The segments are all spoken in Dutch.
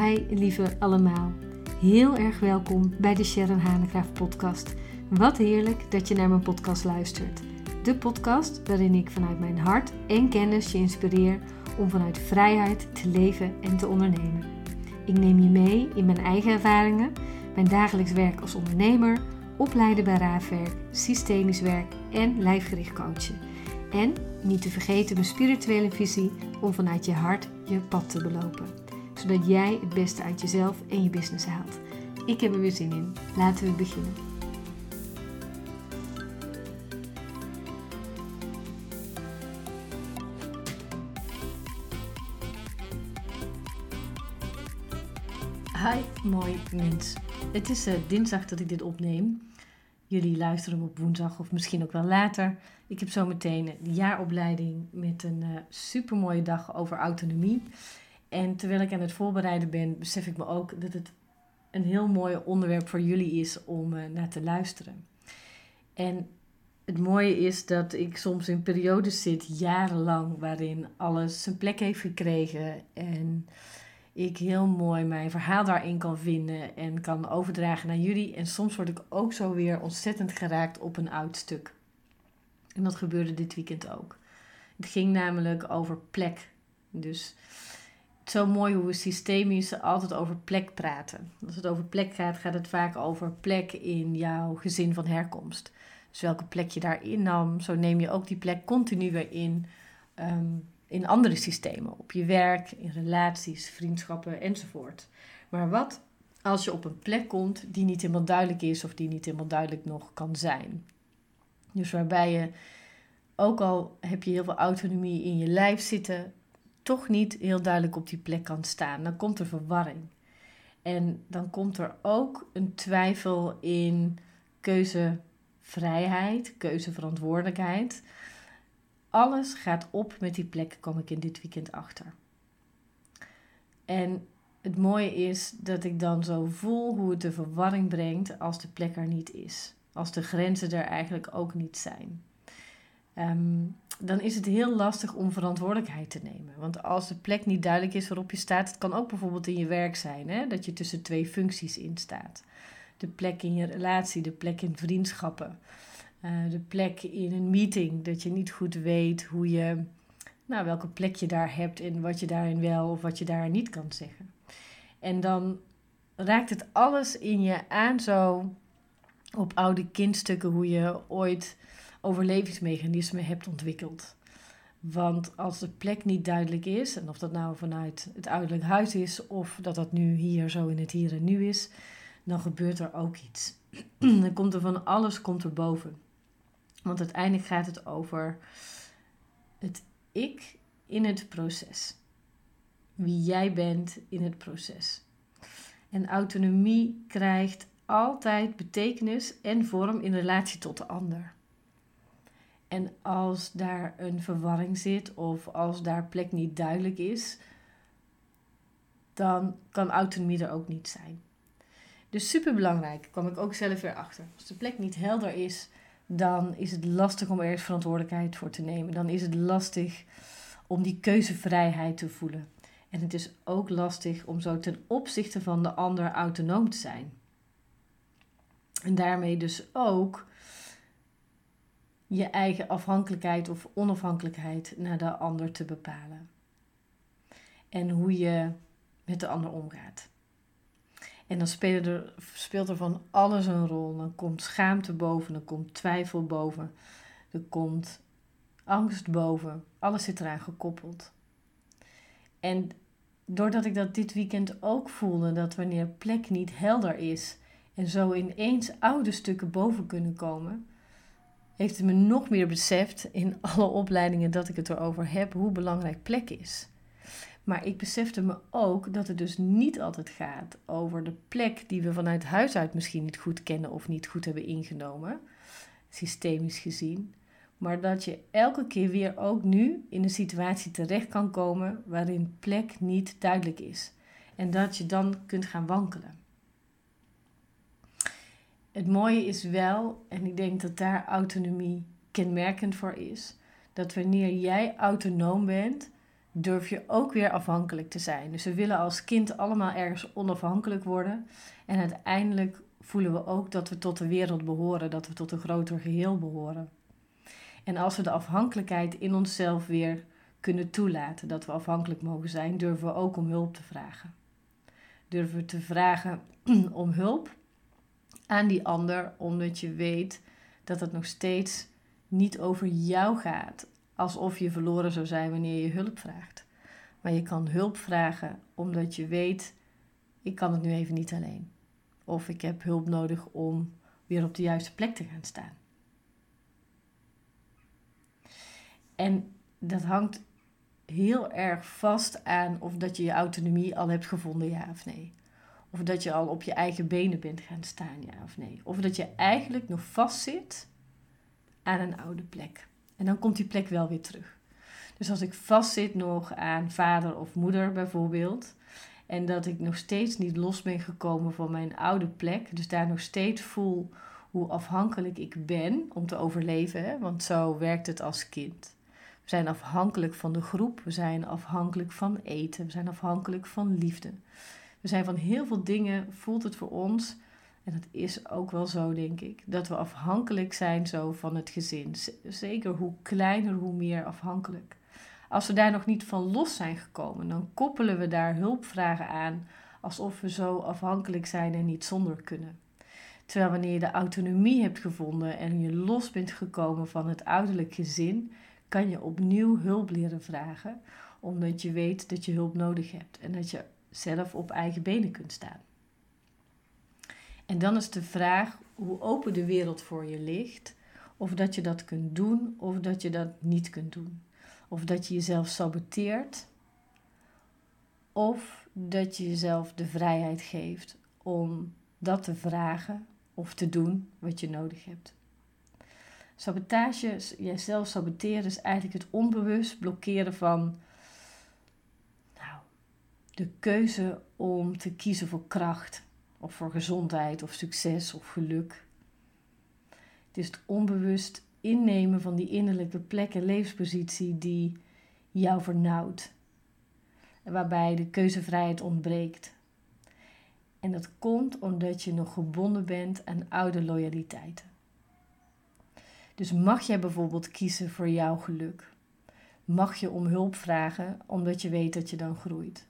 Hi lieve allemaal. Heel erg welkom bij de Sharon Hanegraaf podcast. Wat heerlijk dat je naar mijn podcast luistert. De podcast waarin ik vanuit mijn hart en kennis je inspireer om vanuit vrijheid te leven en te ondernemen. Ik neem je mee in mijn eigen ervaringen, mijn dagelijks werk als ondernemer, opleiden bij raafwerk, systemisch werk en lijfgericht coachen. En niet te vergeten mijn spirituele visie om vanuit je hart je pad te belopen. Zodat jij het beste uit jezelf en je business haalt. Ik heb er weer zin in. Laten we beginnen. Hi, mooi mens. Het is uh, dinsdag dat ik dit opneem. Jullie luisteren op woensdag of misschien ook wel later. Ik heb zo meteen de jaaropleiding met een uh, supermooie dag over autonomie. En terwijl ik aan het voorbereiden ben, besef ik me ook dat het een heel mooi onderwerp voor jullie is om uh, naar te luisteren. En het mooie is dat ik soms in periodes zit, jarenlang, waarin alles zijn plek heeft gekregen. En ik heel mooi mijn verhaal daarin kan vinden en kan overdragen naar jullie. En soms word ik ook zo weer ontzettend geraakt op een oud stuk. En dat gebeurde dit weekend ook. Het ging namelijk over plek. Dus zo mooi hoe we systemisch altijd over plek praten. Als het over plek gaat, gaat het vaak over plek in jouw gezin van herkomst. Dus welke plek je daarin nam, zo neem je ook die plek continu in. Um, in andere systemen, op je werk, in relaties, vriendschappen enzovoort. Maar wat als je op een plek komt die niet helemaal duidelijk is of die niet helemaal duidelijk nog kan zijn? Dus waarbij je, ook al heb je heel veel autonomie in je lijf zitten, toch niet heel duidelijk op die plek kan staan. Dan komt er verwarring. En dan komt er ook een twijfel in keuzevrijheid, keuzeverantwoordelijkheid alles gaat op met die plek, kom ik in dit weekend achter. En het mooie is dat ik dan zo voel hoe het de verwarring brengt als de plek er niet is. Als de grenzen er eigenlijk ook niet zijn. Ehm, dan is het heel lastig om verantwoordelijkheid te nemen. Want als de plek niet duidelijk is waarop je staat, het kan ook bijvoorbeeld in je werk zijn, hè, dat je tussen twee functies in staat. De plek in je relatie, de plek in vriendschappen. Eh, de plek in een meeting, dat je niet goed weet hoe je, nou, welke plek je daar hebt en wat je daarin wel of wat je daar niet kan zeggen. En dan raakt het alles in je aan zo op oude kindstukken hoe je ooit overlevingsmechanismen hebt ontwikkeld. Want als de plek niet duidelijk is, en of dat nou vanuit het ouderlijk huis is of dat dat nu hier zo in het hier en nu is, dan gebeurt er ook iets. dan komt er van alles komt er boven. Want uiteindelijk gaat het over het ik in het proces. Wie jij bent in het proces. En autonomie krijgt altijd betekenis en vorm in relatie tot de ander. En als daar een verwarring zit of als daar plek niet duidelijk is, dan kan autonomie er ook niet zijn. Dus super belangrijk, kwam ik ook zelf weer achter. Als de plek niet helder is, dan is het lastig om ergens verantwoordelijkheid voor te nemen. Dan is het lastig om die keuzevrijheid te voelen. En het is ook lastig om zo ten opzichte van de ander autonoom te zijn. En daarmee dus ook je eigen afhankelijkheid of onafhankelijkheid naar de ander te bepalen. En hoe je met de ander omgaat. En dan speelt er, speelt er van alles een rol. Dan komt schaamte boven, dan komt twijfel boven, er komt angst boven. Alles zit eraan gekoppeld. En doordat ik dat dit weekend ook voelde, dat wanneer plek niet helder is en zo ineens oude stukken boven kunnen komen, heeft het me nog meer beseft in alle opleidingen dat ik het erover heb hoe belangrijk plek is. Maar ik besefte me ook dat het dus niet altijd gaat over de plek die we vanuit huis uit misschien niet goed kennen of niet goed hebben ingenomen, systemisch gezien. Maar dat je elke keer weer ook nu in een situatie terecht kan komen waarin plek niet duidelijk is. En dat je dan kunt gaan wankelen. Het mooie is wel, en ik denk dat daar autonomie kenmerkend voor is, dat wanneer jij autonoom bent, durf je ook weer afhankelijk te zijn. Dus we willen als kind allemaal ergens onafhankelijk worden. En uiteindelijk voelen we ook dat we tot de wereld behoren, dat we tot een groter geheel behoren. En als we de afhankelijkheid in onszelf weer kunnen toelaten, dat we afhankelijk mogen zijn, durven we ook om hulp te vragen. Durven we te vragen om hulp aan die ander, omdat je weet dat het nog steeds niet over jou gaat, alsof je verloren zou zijn wanneer je hulp vraagt. Maar je kan hulp vragen omdat je weet, ik kan het nu even niet alleen. Of ik heb hulp nodig om weer op de juiste plek te gaan staan. En dat hangt heel erg vast aan of dat je je autonomie al hebt gevonden, ja of nee. Of dat je al op je eigen benen bent gaan staan, ja of nee. Of dat je eigenlijk nog vastzit aan een oude plek. En dan komt die plek wel weer terug. Dus als ik vastzit nog aan vader of moeder bijvoorbeeld, en dat ik nog steeds niet los ben gekomen van mijn oude plek, dus daar nog steeds voel hoe afhankelijk ik ben om te overleven, want zo werkt het als kind. We zijn afhankelijk van de groep, we zijn afhankelijk van eten, we zijn afhankelijk van liefde. We zijn van heel veel dingen, voelt het voor ons en dat is ook wel zo, denk ik, dat we afhankelijk zijn zo van het gezin. Zeker hoe kleiner, hoe meer afhankelijk. Als we daar nog niet van los zijn gekomen, dan koppelen we daar hulpvragen aan alsof we zo afhankelijk zijn en niet zonder kunnen. Terwijl wanneer je de autonomie hebt gevonden en je los bent gekomen van het ouderlijk gezin, kan je opnieuw hulp leren vragen, omdat je weet dat je hulp nodig hebt en dat je zelf op eigen benen kunt staan. En dan is de vraag hoe open de wereld voor je ligt, of dat je dat kunt doen of dat je dat niet kunt doen. Of dat je jezelf saboteert, of dat je jezelf de vrijheid geeft om dat te vragen of te doen wat je nodig hebt. Sabotage, jezelf saboteren is eigenlijk het onbewust blokkeren van de keuze om te kiezen voor kracht, of voor gezondheid of succes of geluk. Het is het onbewust innemen van die innerlijke plek en levenspositie die jou vernauwt. Waarbij de keuzevrijheid ontbreekt. En dat komt omdat je nog gebonden bent aan oude loyaliteiten. Dus mag jij bijvoorbeeld kiezen voor jouw geluk? Mag je om hulp vragen omdat je weet dat je dan groeit?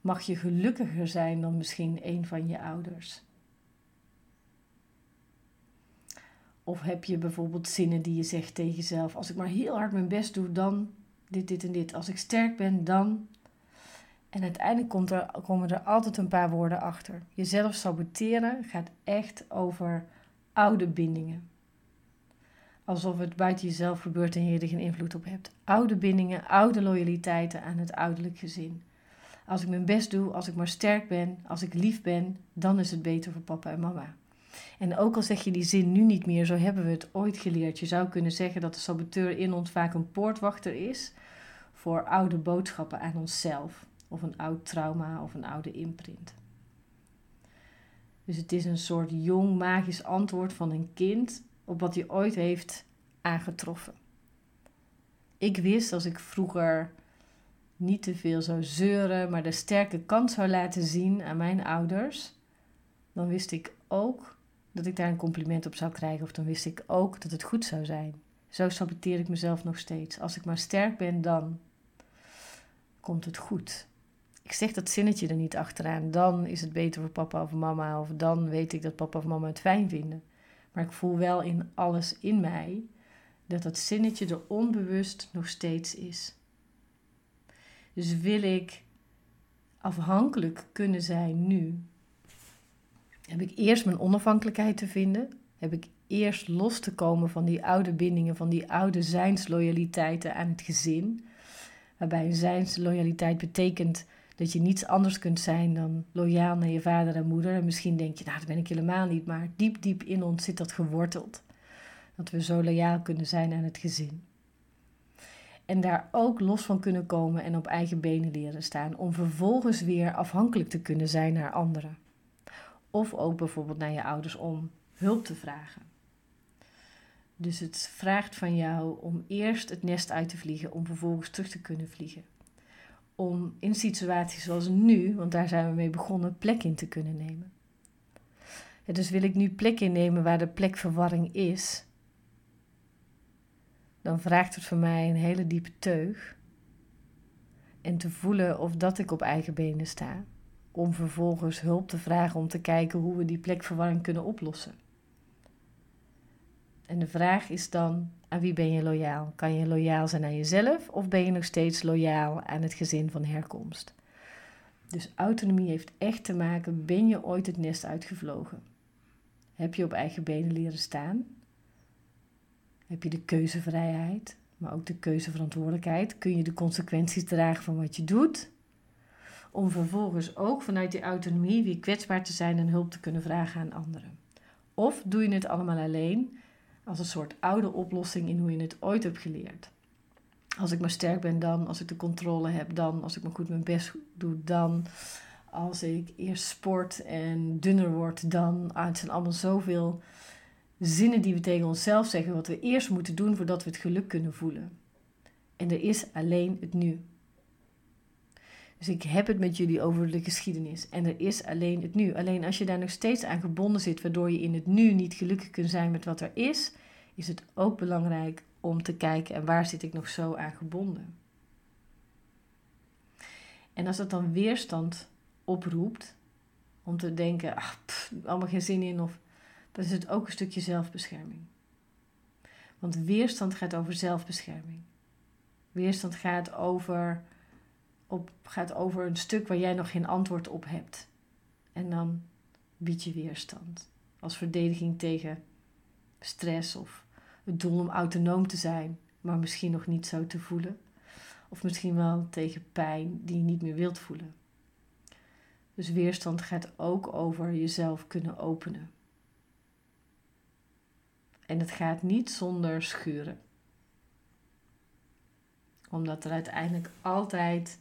Mag je gelukkiger zijn dan misschien een van je ouders. Of heb je bijvoorbeeld zinnen die je zegt tegen jezelf: Als ik maar heel hard mijn best doe, dan dit, dit en dit. Als ik sterk ben, dan. En uiteindelijk komt er, komen er altijd een paar woorden achter. Jezelf saboteren gaat echt over oude bindingen. Alsof het buiten jezelf gebeurt en je er geen invloed op hebt. Oude bindingen, oude loyaliteiten aan het ouderlijk gezin. Als ik mijn best doe, als ik maar sterk ben, als ik lief ben, dan is het beter voor papa en mama. En ook al zeg je die zin nu niet meer, zo hebben we het ooit geleerd. Je zou kunnen zeggen dat de saboteur in ons vaak een poortwachter is voor oude boodschappen aan onszelf, of een oud trauma of een oude imprint. Dus het is een soort jong magisch antwoord van een kind op wat hij ooit heeft aangetroffen. Ik wist als ik vroeger niet te veel zou zeuren, maar de sterke kant zou laten zien aan mijn ouders, dan wist ik ook dat ik daar een compliment op zou krijgen. Of dan wist ik ook dat het goed zou zijn. Zo saboteer ik mezelf nog steeds. Als ik maar sterk ben, dan komt het goed. Ik zeg dat zinnetje er niet achteraan. Dan is het beter voor papa of mama. Of dan weet ik dat papa of mama het fijn vinden. Maar ik voel wel in alles in mij dat dat zinnetje er onbewust nog steeds is. Dus wil ik afhankelijk kunnen zijn nu, heb ik eerst mijn onafhankelijkheid te vinden. Heb ik eerst los te komen van die oude bindingen, van die oude zijnsloyaliteiten aan het gezin. Waarbij een zijnsloyaliteit betekent dat je niets anders kunt zijn dan loyaal naar je vader en moeder. En misschien denk je, nou dat ben ik helemaal niet, maar diep diep in ons zit dat geworteld. Dat we zo loyaal kunnen zijn aan het gezin. En daar ook los van kunnen komen en op eigen benen leren staan. Om vervolgens weer afhankelijk te kunnen zijn naar anderen. Of ook bijvoorbeeld naar je ouders om hulp te vragen. Dus het vraagt van jou om eerst het nest uit te vliegen, om vervolgens terug te kunnen vliegen. om in situaties zoals nu, want daar zijn we mee begonnen, plek in te kunnen nemen. dus wil ik nu plek innemen waar de plekverwarring is, dan vraagt het voor mij een hele diepe teug. En te voelen of dat ik op eigen benen sta. Om vervolgens hulp te vragen om te kijken hoe we die plekverwarring kunnen oplossen. En de vraag is dan: aan wie ben je loyaal? Kan je loyaal zijn aan jezelf of ben je nog steeds loyaal aan het gezin van herkomst? Dus autonomie heeft echt te maken: ben je ooit het nest uitgevlogen? Heb je op eigen benen leren staan? Heb je de keuzevrijheid, maar ook de keuzeverantwoordelijkheid? Kun je de consequenties dragen van wat je doet? Om vervolgens ook vanuit die autonomie weer kwetsbaar te zijn en hulp te kunnen vragen aan anderen. Of doe je het allemaal alleen als een soort oude oplossing in hoe je het ooit hebt geleerd. Als ik maar sterk ben dan, als ik de controle heb dan, als ik maar goed mijn best doe dan, als ik eerst sport en dunner word dan. Ah, het zijn allemaal zoveel zinnen die we tegen onszelf zeggen, wat we eerst moeten doen voordat we het geluk kunnen voelen. En er is alleen het nu. Dus ik heb het met jullie over de geschiedenis. En er is alleen het nu. Alleen als je daar nog steeds aan gebonden zit, waardoor je in het nu niet gelukkig kunt zijn met wat er is, is het ook belangrijk om te kijken en waar zit ik nog zo aan gebonden. En als dat dan weerstand oproept, om te denken, ach, allemaal geen zin in, of dan is het ook een stukje zelfbescherming. Want weerstand gaat over zelfbescherming. Weerstand gaat over, op, gaat over een stuk waar jij nog geen antwoord op hebt. En dan bied je weerstand. Als verdediging tegen stress of het doel om autonoom te zijn, maar misschien nog niet zo te voelen. Of misschien wel tegen pijn die je niet meer wilt voelen. Dus weerstand gaat ook over jezelf kunnen openen. En het gaat niet zonder schuren. Omdat er uiteindelijk altijd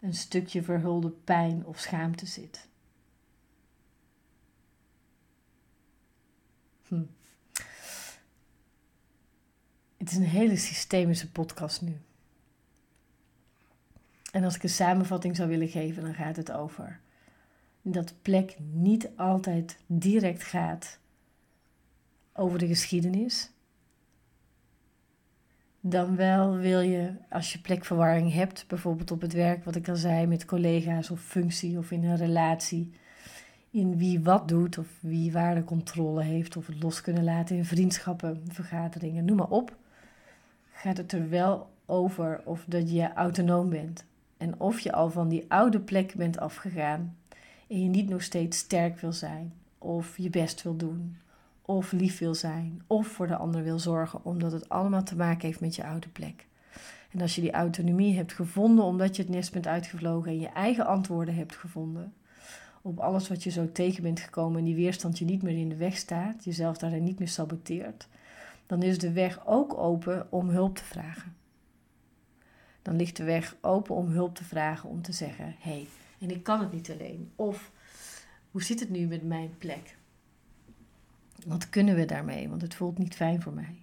een stukje verhulde pijn of schaamte zit. Hm. Het is een hele systemische podcast nu. En als ik een samenvatting zou willen geven, dan gaat het over dat plek niet altijd direct gaat over de geschiedenis. Dan wel wil je, als je plekverwarring hebt, bijvoorbeeld op het werk, wat ik al zei, met collega's of functie of in een relatie, in wie wat doet of wie waar de controle heeft of het los kunnen laten in vriendschappen, vergaderingen, noem maar op, gaat het er wel over of dat je autonoom bent. En of je al van die oude plek bent afgegaan en je niet nog steeds sterk wil zijn, of je best wil doen, of lief wil zijn, of voor de ander wil zorgen, omdat het allemaal te maken heeft met je oude plek. En als je die autonomie hebt gevonden omdat je het nest bent uitgevlogen en je eigen antwoorden hebt gevonden op alles wat je zo tegen bent gekomen en die weerstand je niet meer in de weg staat, jezelf daarin niet meer saboteert, dan is de weg ook open om hulp te vragen. Dan ligt de weg open om hulp te vragen, om te zeggen: hé, hey, en ik kan het niet alleen. Of hoe zit het nu met mijn plek? Wat kunnen we daarmee? Want het voelt niet fijn voor mij.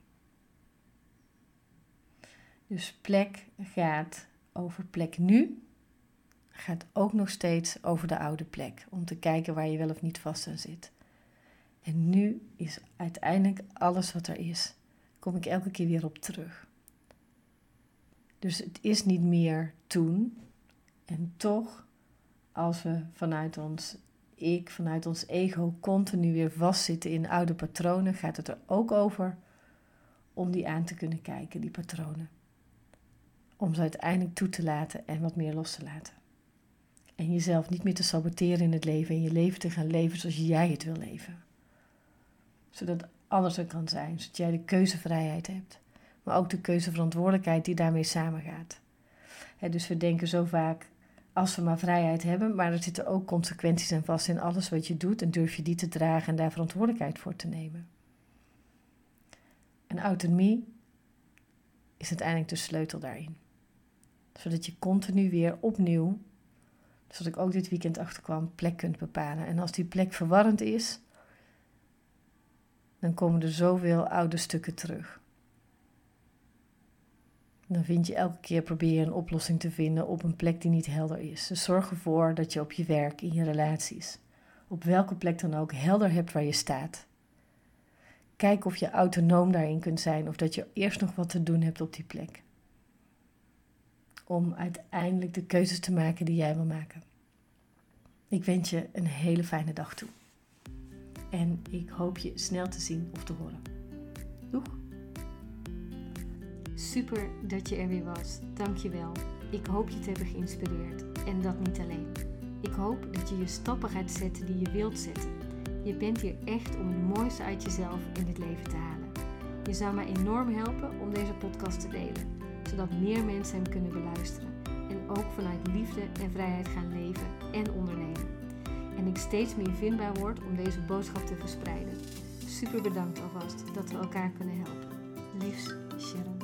Dus plek gaat over plek nu, gaat ook nog steeds over de oude plek. Om te kijken waar je wel of niet vast aan zit. En nu is uiteindelijk alles wat er is. Kom ik elke keer weer op terug. Dus het is niet meer toen. En toch, als we vanuit ons ik, vanuit ons ego, continu weer vastzitten in oude patronen, gaat het er ook over om die aan te kunnen kijken, die patronen. Om ze uiteindelijk toe te laten en wat meer los te laten. En jezelf niet meer te saboteren in het leven en je leven te gaan leven zoals jij het wil leven. Zodat alles er kan zijn, zodat jij de keuzevrijheid hebt, maar ook de keuzeverantwoordelijkheid die daarmee samengaat. dus we denken zo vaak als we maar vrijheid hebben, maar er zitten ook consequenties aan vast in alles wat je doet en durf je die te dragen en daar verantwoordelijkheid voor te nemen. En autonomie is uiteindelijk de sleutel daarin. Zodat je continu weer opnieuw, zoals ik ook dit weekend achterkwam, plek kunt bepalen. En als die plek verwarrend is, dan komen er zoveel oude stukken terug. Dan vind je elke keer proberen een oplossing te vinden op een plek die niet helder is. Dus zorg ervoor dat je op je werk, in je relaties, op welke plek dan ook, helder hebt waar je staat. Kijk of je autonoom daarin kunt zijn of dat je eerst nog wat te doen hebt op die plek. Om uiteindelijk de keuzes te maken die jij wil maken. Ik wens je een hele fijne dag toe. En ik hoop je snel te zien of te horen. Doeg! Super dat je er weer was. Dankjewel. Ik hoop je te hebben geïnspireerd. En dat niet alleen. Ik hoop dat je je stappen gaat zetten die je wilt zetten. Je bent hier echt om het mooiste uit jezelf in dit leven te halen. Je zou mij enorm helpen om deze podcast te delen, zodat meer mensen hem kunnen beluisteren en ook vanuit liefde en vrijheid gaan leven en ondernemen. En ik steeds meer vindbaar word om deze boodschap te verspreiden. Super bedankt alvast dat we elkaar kunnen helpen. Liefs, Sharon.